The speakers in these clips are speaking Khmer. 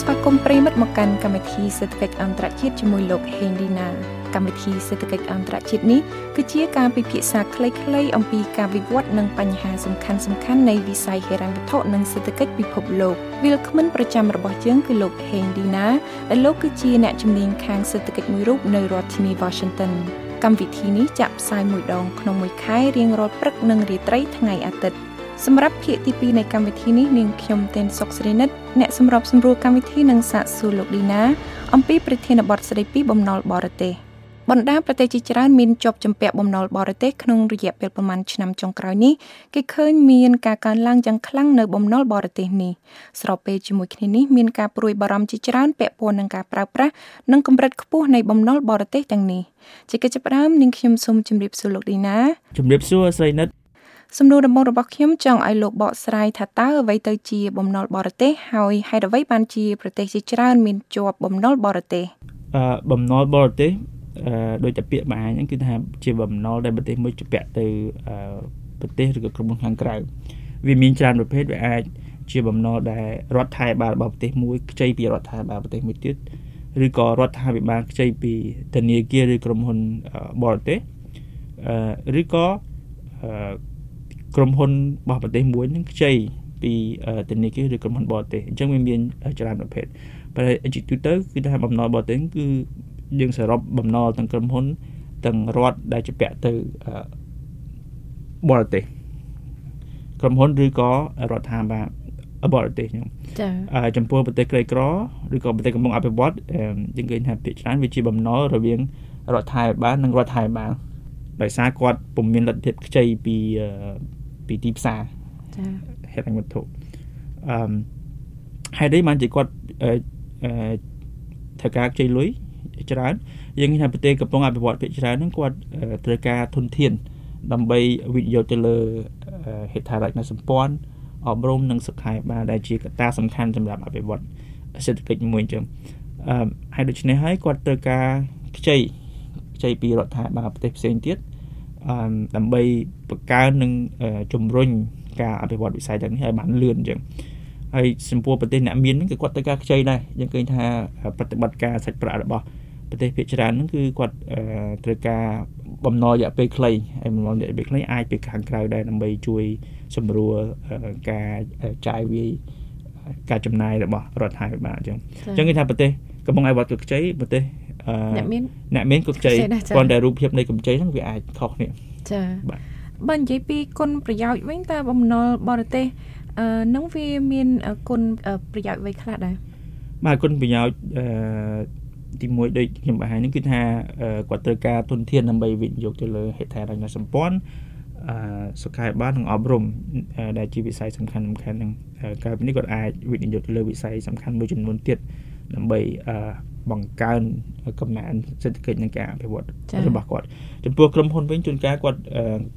ស្វាគមន៍ប្រិមិត្តមកកាន់កម្មវិធីសេដ្ឋកិច្ចអន្តរជាតិជាមួយលោកហេងឌីណាកម្មវិធីសេដ្ឋកិច្ចអន្តរជាតិនេះគឺជាការពិភាក្សាខ្លីៗអំពីការវិវត្តនិងបញ្ហាសំខាន់សំខាន់នៃវិស័យហិរញ្ញវត្ថុនិងសេដ្ឋកិច្ចពិភពលោកវិលក្មិនប្រចាំរបស់យើងគឺលោកហេងឌីណាដែលលោកគឺជាអ្នកជំនាញខាងសេដ្ឋកិច្ចមួយរូបនៅរដ្ឋធានី Washington កម្មវិធីនេះចាក់ផ្សាយមួយដងក្នុងមួយខែរៀងរាល់ព្រឹកនិងរាត្រីថ្ងៃអាទិត្យ សម្រាប់ភាគទី2នៃកម្មវិធីនេះនាងខ្ញុំទេនសុកស្រីនិតអ្នកសម្របសម្រួលកម្មវិធីនឹងសាកសួរលោកឌីណាអំពីប្រធានបទស្ដីពីបំណុលបរទេសបណ្ដាប្រទេសជាច្រើនមានជាប់ជំពាក់បំណុលបរទេសក្នុងរយៈពេលប្រមាណឆ្នាំចុងក្រោយនេះគេឃើញមានការកើនឡើងយ៉ាងខ្លាំងនៅបំណុលបរទេសនេះស្របពេលជាមួយគ្នានេះមានការព្រួយបារម្ភជាច្រើនពាក់ព័ន្ធនឹងការប្រើប្រាស់និងកម្រិតខ្ពស់នៃបំណុលបរទេសទាំងនេះជាកិច្ចចាប់ផ្ដើមនាងខ្ញុំសូមជម្រាបសួរលោកឌីណាជម្រាបសួរស្រីនិត សំណួរដំបូងរបស់ខ្ញុំចង់ឲ្យលោកបកស្រាយថាតើអ្វីទៅជាបំណុលបរទេសហើយហេតុអ្វីបានជាប្រទេសជាច្រើនមានជាប់បំណុលបរទេសអឺបំណុលបរទេសអឺដោយតែពាក្យបាញហ្នឹងគឺថាជាបំណុលដែលប្រទេសមួយជពាក់ទៅអឺប្រទេសឬក៏ក្រុមហ៊ុនខាងក្រៅវាមានច្រើនប្រភេទវាអាចជាបំណុលដែលរដ្ឋាភិបាលរបស់ប្រទេសមួយខ្ចីពីរដ្ឋាភិបាលប្រទេសមួយទៀតឬក៏រដ្ឋាភិបាលខ្ចីពីធនាគារឬក្រុមហ៊ុនបរទេសអឺឬក៏អឺ ក្រុមហ៊ុនរបស់ប្រទេសមួយនឹងខ្ចីពីធនាគារឬក្រុមហ៊ុនបរទេសអញ្ចឹងវាមានច្រើនប្រភេទប៉ុន្តែជាទូទៅគឺថាបំណុលបរទេសគឺយើងសរុបបំណុលទាំងក្រុមហ៊ុនទាំងរដ្ឋដែលជាពាក់ទៅបរទេសក្រុមហ៊ុនឬក៏រដ្ឋាភិបាលបរទេសខ្ញុំចា៎ចំពោះប្រទេសក្រីក្រឬក៏ប្រទេសកំពុងអភិវឌ្ឍយើងឃើញថាភាគច្រើនវាជាបំណុលរវាងរដ្ឋាភិបាលនិងរដ្ឋាភិបាលដោយសារគាត់ពុំមានលទ្ធភាពខ្ចីពី ពីទីផ្សារចាហេតុអញ្ញវត្ថុអឺហេតុអីបានជាគាត់អឺត្រូវការខ្ចីលុយច្រើនយើងឃើញថាប្រទេសកំពុងអភិវឌ្ឍភាគច្រើនហ្នឹងគាត់ត្រូវការធនធាន ដើម្បីវិនិយោគទៅលើហេដ្ឋារចនាសម្ព័ន្ធអប់រំនិងសុខាភិបាលដែលជាកត្តាសំខាន់សម្រាប់អភិវឌ្ឍសេដ្ឋកិច្ចមួយអញ្ចឹងអឺហើយដូច្នេះហើយគាត់ត្រូវការខ្ចីខ្ចីពីរដ្ឋាភិបាលប្រទេសផ្សេងទៀត ដើម្បីបង្កើននិងជំរុញការអភិវឌ្ឍវិស័យទាំងនេះឲ្យបានលឿនអញ្ចឹងហើយចំពោះប្រទេសអ្នកមានហ្នឹងគឺគាត់ត្រូវការខ្ចីដែរយើងឃើញថាប្រតិបត្តិការសាច់ប្រាក់របស់ប្រទេសភាគច្រើនហ្នឹងគឺគាត់ត្រូវការបំណុលរយៈពេលខ្លីហើយបំណុលរយៈពេលខ្លីអាចពីខាងក្រៅដែរដើម្បីជួយសម្រួលការចាយវាយការចំណាយរបស់រដ្ឋាភិបាលអញ្ចឹងអញ្ចឹងគេថាប្រទេសកំពុងអភិវឌ្ឍគឺខ្ចីប្រទេស អ្នកមានអ្នកមានគុកជ័យគ្រាន់តែរូបភាពនៃកម្ចីហ្នឹងវាអាចខុសគ្នាចាបាទបើនិយាយពីគុណប្រយោជន៍វិញតើបំណុលបរទេសអឺនឹងវាមានគុណប្រយោជន៍អ្វីខ្លះដែរបាទគុណប្រយោជន៍អឺទីមួយដូចខ្ញុំបង្ហាញនេះគឺថាគាត់ត្រូវការទុនធានដើម្បីវិនិយោគទៅលើហេដ្ឋារចនាសម្ព័ន្ធអឺសុខាភិបាលនិងអប់រំដែលជាវិស័យសំខាន់សំខាន់នឹងក្រៅពីនេះគាត់អាចវិនិយោគទៅលើវិស័យសំខាន់មួយចំនួនទៀតដើម្បីអឺ បង្កើនកំណើនសេដ្ឋកិច្ចនិងការអភិវឌ្ឍរបស់គាត់ចំពោះក្រុមហ៊ុនវិញជួនកាលគាត់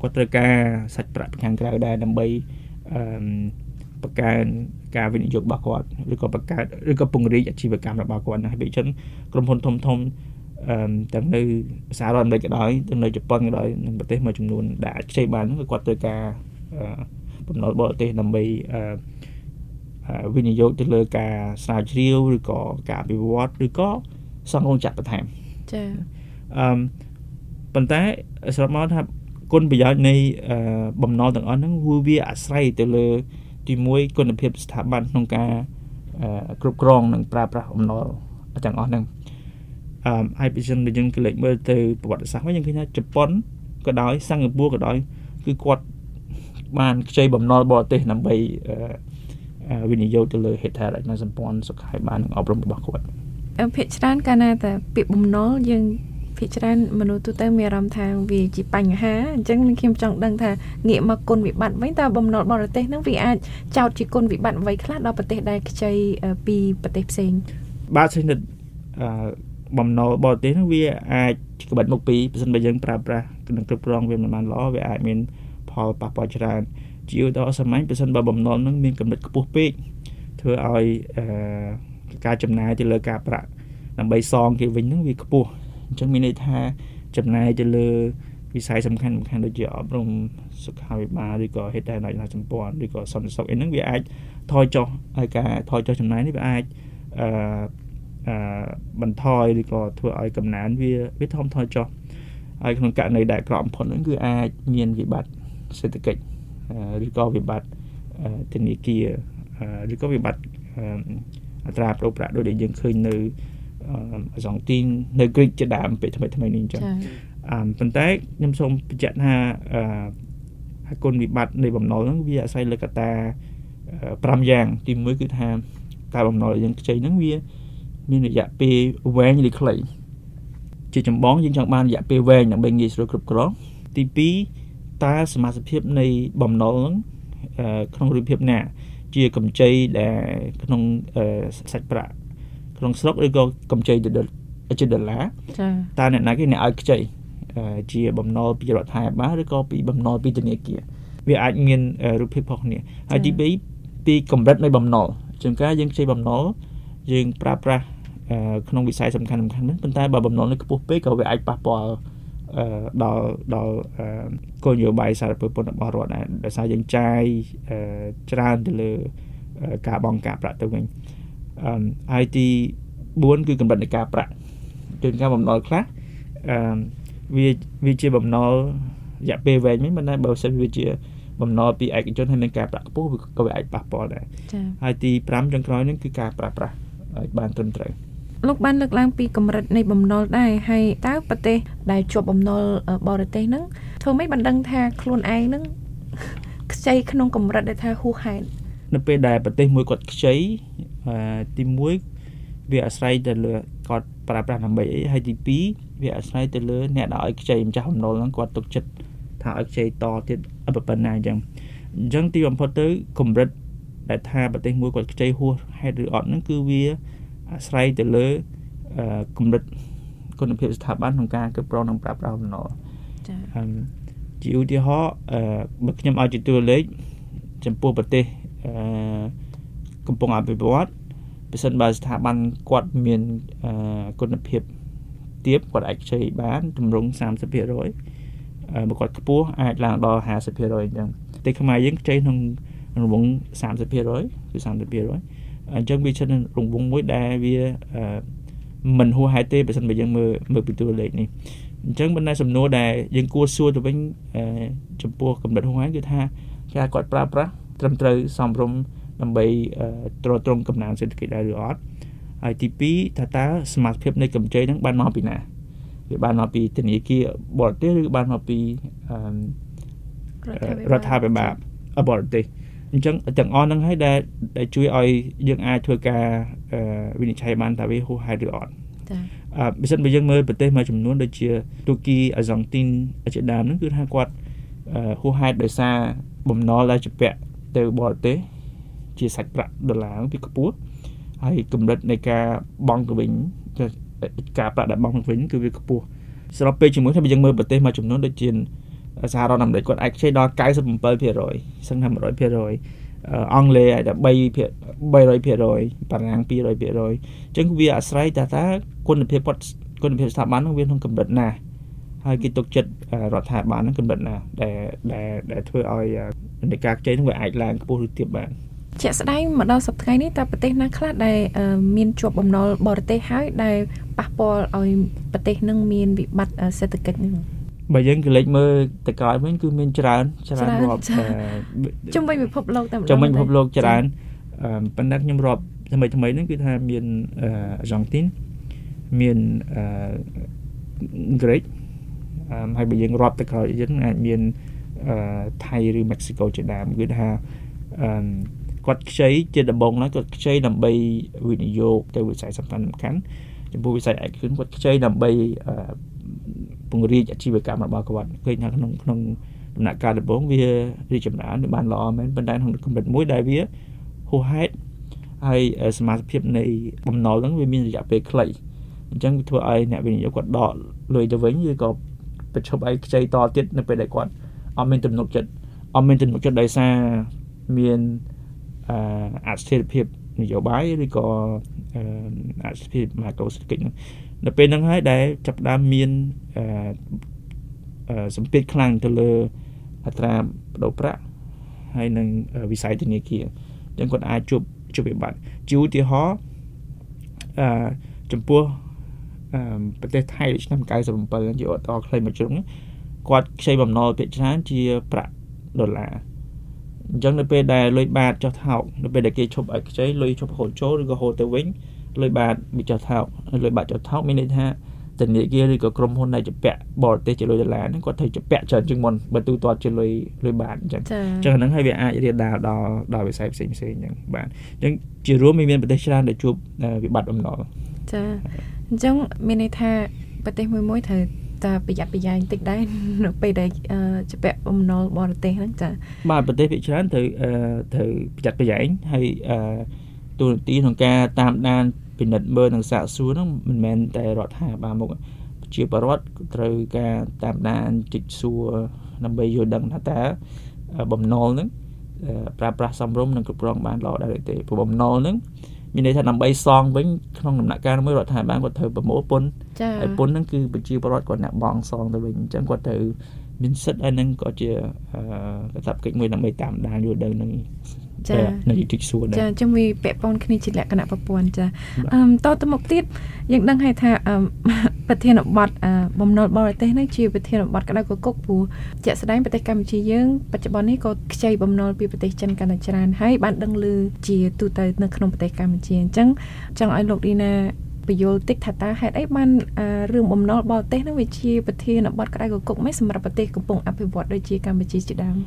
គាត់ត្រូវការសាច់ប្រាក់ពីខាងក្រៅដែរដើម្បីអឺបង្កើនការវិនិយោគរបស់គាត់ឬក៏បង្កើតឬក៏ពង្រីកអាជីវកម្មរបស់គាត់ណាពីចឹងក្រុមហ៊ុនធំធំអឺទាំងនៅសហរដ្ឋអាមេរិកក៏ដោយទាំងនៅជប៉ុនក៏ដោយនិងប្រទេសមួយចំនួនដែលអាចខ្ចីបានគឺគាត់ត្រូវការបំណុលបរទេសដើម្បីអឺ វិនិយោគទៅលើការស្រាវជ្រាវឬក៏ការអភិវឌ្ឍឬក៏សង់រោងចក្របន្ថែមចា៎អឺប៉ុន្តែសរុបមកថាគុណប្រយោជន៍នៃបំណុលទាំងអស់ហ្នឹងវាអាស្រ័យទៅលើ ទី1គុណភាពស្ថាប័នក្នុងការគ្រប់គ្រងនិងប្រើប្រាស់បំណុលទាំងអស់ហ្នឹងអឺហើយពីចឹងយើងក៏លេចមើលទៅប្រវត្តិសាស្ត្រវិញយើងឃើញថាជប៉ុនក៏ដោយសិង្ហបុរីក៏ដោយគឺគាត់បានខ្ចីបំណុលបរទេសដើម្បី វិនិយោគទៅលើហេដ្ឋារចនាសម្ព័ន្ធសុខាភិបាលនិងអប់រំរបស់គាត់ភាគច្រើនកាលណាតែពាក្យបំណុលយើងភាគច្រើនមនុស្សទូទៅមានអារម្មណ៍ថាវាជាបញ្ហាអញ្ចឹងខ្ញុំចង់ដឹងថាងាកមកគុណវិបត្តិវិញតើបំណុលបរទេសហ្នឹងវាអាចចោទជាគុណវិបត្តិអ្វីខ្លះដល់ប្រទេសដែលខ្ចីពីប្រទេសផ្សេងបាទសិនអឺបំណុលបរទេសហ្នឹងវាអាចក្បិតមុខពីប្រសិនបើយើងប្រើប្រាស់ក្នុងគ្រប់គ្រងវាមិនបានល្អវាអាចមានផលប៉ះពាល់ច្រើន ជាឧទាហរណ៍សាមញ្ញប្រសិនបើបំណុលនឹងមានកម្រិតខ្ពស់ពេកធ្វើឲ្យអឺការចំណាយទៅលើការប្រាក់ដើម្បីសងគេវិញនឹងវាខ្ពស់អញ្ចឹងមានន័យថាចំណាយទៅលើវិស័យសំខាន់សំខាន់ដូចជាអប់រំសុខាភិបាលឬក៏ហេដ្ឋារចនាសម្ព័ន្ធឬក៏សន្តិសុខអីហ្នឹងវាអាចថយចុះហើយការថយចុះចំណាយនេះវាអាចអឺអឺបន្ថយឬក៏ធ្វើឲ្យកំណើនវាវាធំថយចុះហើយក្នុងករណីដែលក្រក់បំផុតហ្នឹងគឺអាចមានវិបត្តិសេដ្ឋកិច្ច ឬក៏វិបត្តិធនាគារឬក៏វិបត្តិអត្រាប្តូរប្រាក់ដូចដែលយើងឃើញនៅអសងទីននៅក្រិចជាដើមពេលថ្មីថ្មីនេះអញ្ចឹងអឺប៉ុន្តែខ្ញុំសូមបញ្ជាក់ថាអឺគុណវិបត្តិនៃបំណុលហ្នឹងវាអាស្រ័យលើកត្តា5យ៉ាង ទី1គឺថាការបំណុលយើងខ្ចីហ្នឹងវាមានរយៈពេលវែងឬខ្លីជាចម្បងយើងចង់បានរយៈពេលវែងដើម្បីងាយស្រួលគ្រប់គ្រងទី2 តើសមាជិកភាពនៃបំណុលហ្នឹងក្នុងរូបភាពណាជាកម្ចីដែលក្នុងសាច់ប្រាក់ក្នុងស្រុកឬក៏កម្ចីជាដុល្លារចាតើអ្នកណាគេអ្នកឲ្យខ្ចីជាបំណុលពីរដ្ឋាភិបាលឬក៏ពីបំណុលពីធនាគារវាអាចមានរូបភាពខុសគ្នាហើយទី2ពីកម្រិតនៃបំណុលជាងការយើងខ្ចីបំណុលយើងប្រើប្រាស់ក្នុងវិស័យសំខាន់សំខាន់ហ្នឹងប៉ុន្តែបើបំណុលនេះខ្ពស់ពេកក៏វាអាចប៉ះពាល់ ដល់ដល់គោលនយោបាយសារពើពន្ធរបស់រដ្ឋដែរដោយសារយើងចាយច្រើនទៅលើការបង់ការប្រាក់ទៅវិញហើយទី4គឺកម្រិតនៃការប្រាក់ជួនកាលបំណុលខ្លះអឺវាវាជាបំណុលរយៈពេលវែងមិនមែនតែបើសិនវាជាបំណុលពីឯកជនហើយមានការប្រាក់ខ្ពស់ក៏វាអាចប៉ះពាល់ដែរហើយទី5ចុងក្រោយនេះគឺការប្រាស្រ័យឲ្យបានត្រឹមត្រូវ លោកបានលើកឡើងពីកម្រិតនៃបំណុលដែរហើយតើប្រទេសដែលជាប់បំណុលបរទេសហ្នឹងធ្វើម៉េចបានដឹងថាខ្លួនឯងហ្នឹងខ្ចីក្នុងកម្រិតដែលថាហួសហេតុនៅពេលដែលប្រទេសមួយគាត់ខ្ចីទី1វាអាស្រ័យទៅលើគាត់ប្រើប្រាស់ដើម្បីអីហើយទី2វាអាស្រ័យទៅលើអ្នកដែលឲ្យខ្ចីម្ចាស់បំណុលហ្នឹងគាត់ទុកចិត្តថាឲ្យខ្ចីតទៀតប៉ុណ្ណាអញ្ចឹងអញ្ចឹងទីបំផុតទៅកម្រិតដែលថាប្រទេសមួយគាត់ខ្ចីហួសហេតុឬអត់ហ្នឹងគឺវា អាស្រ័យទៅលើកម្រិតគុណភាពស្ថាប័នក្នុងការគ្រប់គ្រងនិងប្រើប្រាស់បំណុលចា៎ជាឧទាហរណ៍បើខ្ញុំឲ្យជាតួលេខចំពោះប្រទេសអឺកំពុងអភិវឌ្ឍប្រសិនបើស្ថាប័នគាត់មានគុណភាពទាបគាត់អាចខ្ចីបានទម្រង់30%បើគាត់ខ្ពស់អាចឡើងដល់50%អញ្ចឹងតែខ្មែរយើងខ្ចីក្នុងរង្វង់30%គឺ30%អញ្ចឹងវាឈិនរង្វង់មួយដែលវាមិនហួសហេតុទេបើមិនបើយើងមើលមើលពីតួលេខនេះអញ្ចឹងបណ្ដាសំណួរដែលយើងគួរសួរទៅវិញចំពោះកម្រិតហួសហេតុគឺថាការគាត់ប្រើប្រាស់ត្រឹមត្រូវសមរម្យដើម្បីទ្រទ្រង់កំណើនសេដ្ឋកិច្ចដែរឬអត់ហើយទី2ថាតើសមាជិកភាពនៃកម្ចីហ្នឹងបានមកពីណាវាបានមកពីធនាគារបរទេសឬបានមកពីរដ្ឋាភិបាលបរទេស អញ្ចឹងទាំងអស់ហ្នឹងហើយដែលដែលជួយឲ្យយើងអាចធ្វើការវិនិច្ឆ័យបានថាវាហួសហេតុឬអត់ចា៎អឺបើសិនបើយើងមើលប្រទេសមួយចំនួនដូចជាទូគីអាសង់ទីនជាដើមហ្នឹងគឺថាគាត់ហួសហេតុដោយសារបំណុលដែលជាពាក់ទៅបរទេសជាសាច់ប្រាក់ដុល្លារវាខ្ពស់ហើយកម្រិតនៃការបង់ទៅវិញការប្រាក់ដែលបង់ទៅវិញគឺវាខ្ពស់ស្របពេលជាមួយថាយើងមើលប្រទេសមួយចំនួនដូចជា សហរដ្ឋអាមេរិកគាត់អាចខ្ចីដល់97%សឹងថា100%អង់គ្លេសអាចដល់3% 300%បារាំង200%អញ្ចឹងវាអាស្រ័យថាតើគុណភាពគាត់គុណភាពស្ថាប័ននឹងវាក្នុងកម្រិតណាហើយគេទុកចិត្តរដ្ឋាភិបាលនឹងកម្រិតណាដែលដែលធ្វើឲ្យនៃការខ្ចីនឹងវាអាចឡើងខ្ពស់ឬទាបបានជាក់ស្ដែងមកដល់សប្តាហ៍នេះតើប្រទេសណាខ្លះដែលមានជាប់បំណុលបរទេសហើយដែលប៉ះពាល់ឲ្យប្រទេសនឹងមានវិបត្តិសេដ្ឋកិច្ចនឹង បើយើងក៏លេចមើលទៅក្រោយវិញគឺមានច្រើនច្រើនរាប់ជំវិញពិភពលោកតែម្ដងជំវិញពិភពលោកច្រើនប៉ុន្តែខ្ញុំរាប់ថ្មីថ្មីហ្នឹងគឺថាមានអឺអាសង់ទីនមានអឺក្រិចហើយបើយើងរាប់ទៅក្រោយយើងអាចមានអឺថៃឬមិចស៊ីកូជាដើមគឺថាអឺគាត់ខ្ចីជាដំបងឡើយគាត់ខ្ចីដើម្បីវិនិយោគទៅវិស័យសំខាន់សំខាន់ចំពោះវិស័យឯកជនគាត់ខ្ចីដើម្បី ពង្រីកអាជីវកម្មរបស់គាត់ឃើញថាក្នុងក្នុងដំណាក់កាលដំបូងវារីកចម្រើនវាបានល្អមែនប៉ុន្តែក្នុងកម្រិតមួយដែលវាហួសហេតុហើយសមាជិកភាពនៃបំណុលហ្នឹងវាមានរយៈពេលខ្លីអញ្ចឹងវាធ្វើឲ្យអ្នកវិនិយោគគាត់ដកលុយទៅវិញឬក៏ប្រឈប់ឲ្យខ្ចីតទៀតនៅពេលដែលគាត់អត់មានទំនុកចិត្តអត់មានទំនុកចិត្តដោយសារមានអស្ថិរភាពនយោបាយឬក៏អស្ថិរភាពមហាកោសេដ្ឋកិច្ចនៅ ពេលហ្នឹងហើយដែលចាប់ផ្ដើមមានសម្ពាធខ្លាំងទៅលើអត្រាប្តូរប្រាក់ហើយនឹងវិស័យធនាគារអញ្ចឹងគាត់អាចជួបជួបវិបត្តិជាឧទាហរណ៍អឺចំពោះអឺប្រទេសថៃឆ្នាំ97ជាឧទាហរណ៍ខ្លីមួយជ្រុងគាត់ខ្ចីបំណុលភាគច្រើនជាប្រាក់ដុល្លារអញ្ចឹងនៅពេលដែលលុយបាតចុះថោកនៅពេលដែលគេឈប់ឲ្យខ្ចីលុយឈប់ហូរចូលឬក៏ហូរទៅវិញ លុយបាតវាចុះថោកលុយបាតចុះថោកមានន័យថាធនាគារឬក៏ក្រុមហ៊ុនដែលជពាក់បរទេសជាលុយដុល្លារហ្នឹងគាត់ត្រូវជពាក់ច្រើនជាងមុនបើទូទាត់ជាលុយលុយបាតអញ្ចឹងអញ្ចឹងហ្នឹងហើយវាអាចរាលដាលដល់ដល់វិស័យផ្សេងផ្សេងអញ្ចឹងបាទអញ្ចឹងជារួមមានប្រទេសច្រើនដែលជួបវិបត្តិបំណុលចាអញ្ចឹងមានន័យថាប្រទេសមួយមួយត្រូវតាប្រយ័ត្នប្រយែងតិចដែរនៅពេលដែលជាពាក់បំណុលបរទេសហ្នឹងចាបាទប្រទេសភាគច្រើនត្រូវត្រូវប្រយ័ត្នប្រយែងហើយទូនាទីក្នុងការតាមដាន ពិនិត្យមើលនិងសាកសួរហ្នឹងមិនមែនតែរដ្ឋាភិបាលមកជាបរដ្ឋត្រូវការតាមដានជីកសួរដើម្បីយល់ដឹងថាតើបំណុលហ្នឹងប្រើប្រាស់សំរុំនិងគ្រប់គ្រងបានល្អដែរទេព្រោះបំណុលហ្នឹងមានន័យថាដើម្បីសងវិញក្នុងដំណាក់កាលមួយរដ្ឋាភិបាលគាត់ត្រូវប្រមូលពន្ធហើយពន្ធហ្នឹងគឺប្រជាពលរដ្ឋគាត់អ្នកបងសងទៅវិញអញ្ចឹងគាត់ត្រូវមានសិទ្ធិហើយនឹងក៏ជាកាតព្វកិច្ចមួយដើម្បីតាមដានយល់ដឹងនឹង ចានៅយុតិសួរដែរចាចឹងវាពាក់ព័ន្ធគ្នាជាលក្ខណៈប្រព័ន្ធចាអឺតទៅមុខទៀតយើងដឹងហើយថាប្រធានបទបំណុលបរទេសនេះជាប្រធានបទក្តៅកគុកព្រោះជាក់ស្ដែងប្រទេសកម្ពុជាយើងបច្ចុប្បន្ននេះក៏ខ្ចីបំណុលពីប្រទេសចិនកាន់តែច្រើនហើយបានដឹងឮជាទូទៅនៅក្នុងប្រទេសកម្ពុជាអញ្ចឹងចង់ឲ្យលោកឌីណាពយល់តិចថាតើហេតុអីបានរឿងបំណុលបរទេសនឹងវាជាប្រធានបទក្តៅកគុកមិនសម្រាប់ប្រទេសកំពុងអភិវឌ្ឍដូចជាកម្ពុជាជាដើម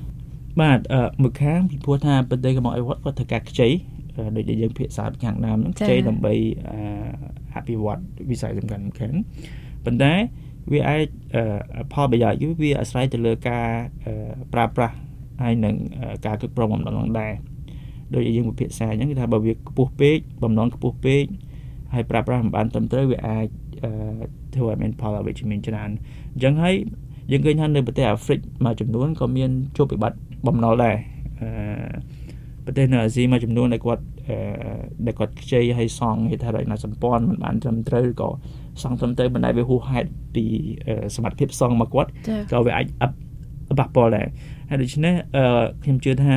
បាទមួយខាងពីព្រោះថាប្រទេសកំពុងអភិវឌ្ឍគាត់ត្រូវការខ្ចីដូចដែលយើងភាសាខាងដើមហ្នឹងខ្ចីដើម្បីអភិវឌ្ឍវិស័យសំខាន់សំខាន់ប៉ុន្តែវាអាចផលប្រយោជន៍គឺវាអាស្រ័យទៅលើការប្រើប្រាស់ហើយនឹងការគ្រប់គ្រងបំណុលហ្នឹងដែរដូចយើងពិភាក្សាអញ្ចឹងគឺថាបើវាខ្ពស់ពេកបំណុលខ្ពស់ពេកហើយប្រើប្រាស់មិនបានត្រឹមត្រូវវាអាចធ្វើឲ្យមានផលអវិជ្ជមានច្រើនអញ្ចឹងហើយ យើងឃើញថានៅប្រទេសអាហ្វ្រិកមួយចំនួនក៏មានជួបវិបត្តិបំណុលដែរអឺប្រទេសនៅអាស៊ីមួយចំនួនដែលគាត់ដែលគាត់ខ្ចីឲ្យសងហេដ្ឋារចនាសម្ព័ន្ធមិនបានត្រឹមត្រូវក៏សងត្រឹមត្រូវមិនដែលវាហួសហេតុពីសមត្ថភាពសងមកគាត់ក៏វាអាចប៉ះពាល់ដែរហើយដូច្នេះខ្ញុំជឿថា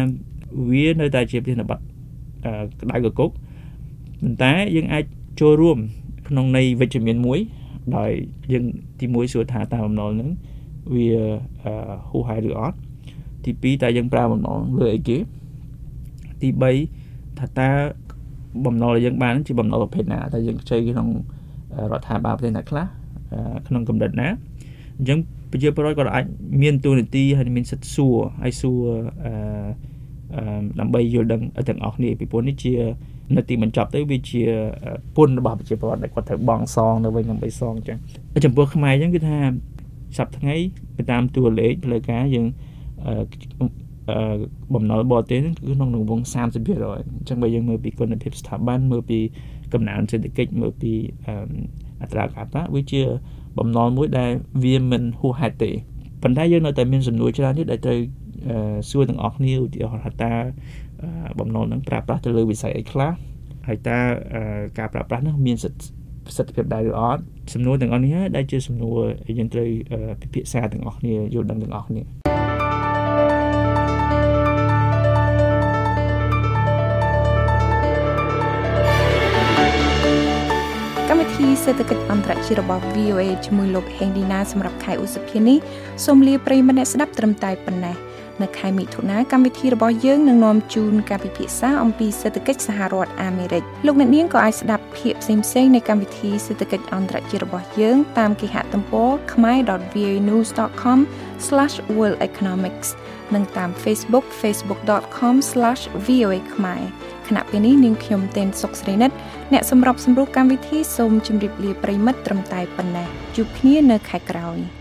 វានៅតែជាប្រធានបទក្តៅកគុកប៉ុន្តែយើងអាចចូលរួមក្នុងន័យវិជ្ជមានមួយដោយយើងទីមួយសួរថាតើបំណុលនឹង វាហួសហេតុឬអត់ទី2តើយើងប្រើបំណុលលើអីគេទី3ថាតើបំណុលដែលយើងបានជាបំណុលប្រភេទណាតើយើងខ្ចីក្នុងរដ្ឋាភិបាលប្រទេសណាខ្លះក្នុងកម្រិតណាអញ្ចឹងប្រជាពលរដ្ឋក៏អាចមានទូនាទីហើយមានសិទ្ធិសួរហើយសួរអឺដើម្បីយល់ដឹងទាំងអស់គ្នាពីព្រោះនេះជានៅទីបញ្ចប់ទៅវាជាពន្ធរបស់ប្រជាពលរដ្ឋដែលគាត់ត្រូវបង់សងនៅវិញដើម្បីសងអញ្ចឹងចំពោះខ្មែរអញ្ចឹងគឺថា សប្តាហ៍ថ្ងៃទៅតាមតួលេខផ្លូវការយើងបំណុលបរទេសគឺក្នុងរង្វង់30%អញ្ចឹងបើយើងមើលពីគុណភាពស្ថាប័នមើលពីកំណើនសេដ្ឋកិច្ចមើលពីអត្រាការប្រាក់វាជាបំណុលមួយដែលវាមិនហួសហេតុទេប៉ុន្តែយើងនៅតែមានសំណួរច្រើនទៀតដែលត្រូវសួរទាំងអស់គ្នាឧទាហរណ៍ថាតើបំណុលនឹងប្រើប្រាស់ទៅលើវិស័យអីខ្លះហើយតើការប្រើប្រាស់នោះមានសិទ្ធិ ប្រសិទ្ធភាពដែរឬអត់សំណួរទាំងអស់នេះដែលជាសំណួរយើងត្រូវពិភាក្សាទាំងអស់គ្នាយល់ដឹងទាំងអស់គ្នាកម្មវិធីសេដ្ឋកិច្ចអន្តរជាតិរបស់ VOA ជាមួយលោកហេងឌីណាសម្រាប់ខែឧសភានេះសូមលាប្រិយមិត្តអ្នកស្ដាប់ត្រឹមតែប៉ុណ្ណេះ។ នៅខែមិថុនាកម្មវិធីរបស់យើងនឹងនាំជូនការពិភាក្សាអំពីសេដ្ឋកិច្ចសហរដ្ឋអាមេរិកលោកអ្នកនាងក៏អាចស្ដាប់ភាគផ្សេងៗនៃកម្មវិធីសេដ្ឋកិច្ចអន្តរជាតិរបស់យើងតាមគេហទំព័រ khmer.vanews.com/worldeconomics និងតាម Facebook facebook.com/voa ខ្មែរខណៈពេលនេះនាងខ្ញុំទេនសុកស្រីនិតអ្នកសម្របសម្រួលកម្មវិធីសូមជម្រាបលាប្រិមិត្តត្រឹមតែប៉ុណ្ណេះជួបគ្នានៅខែក្រោយ។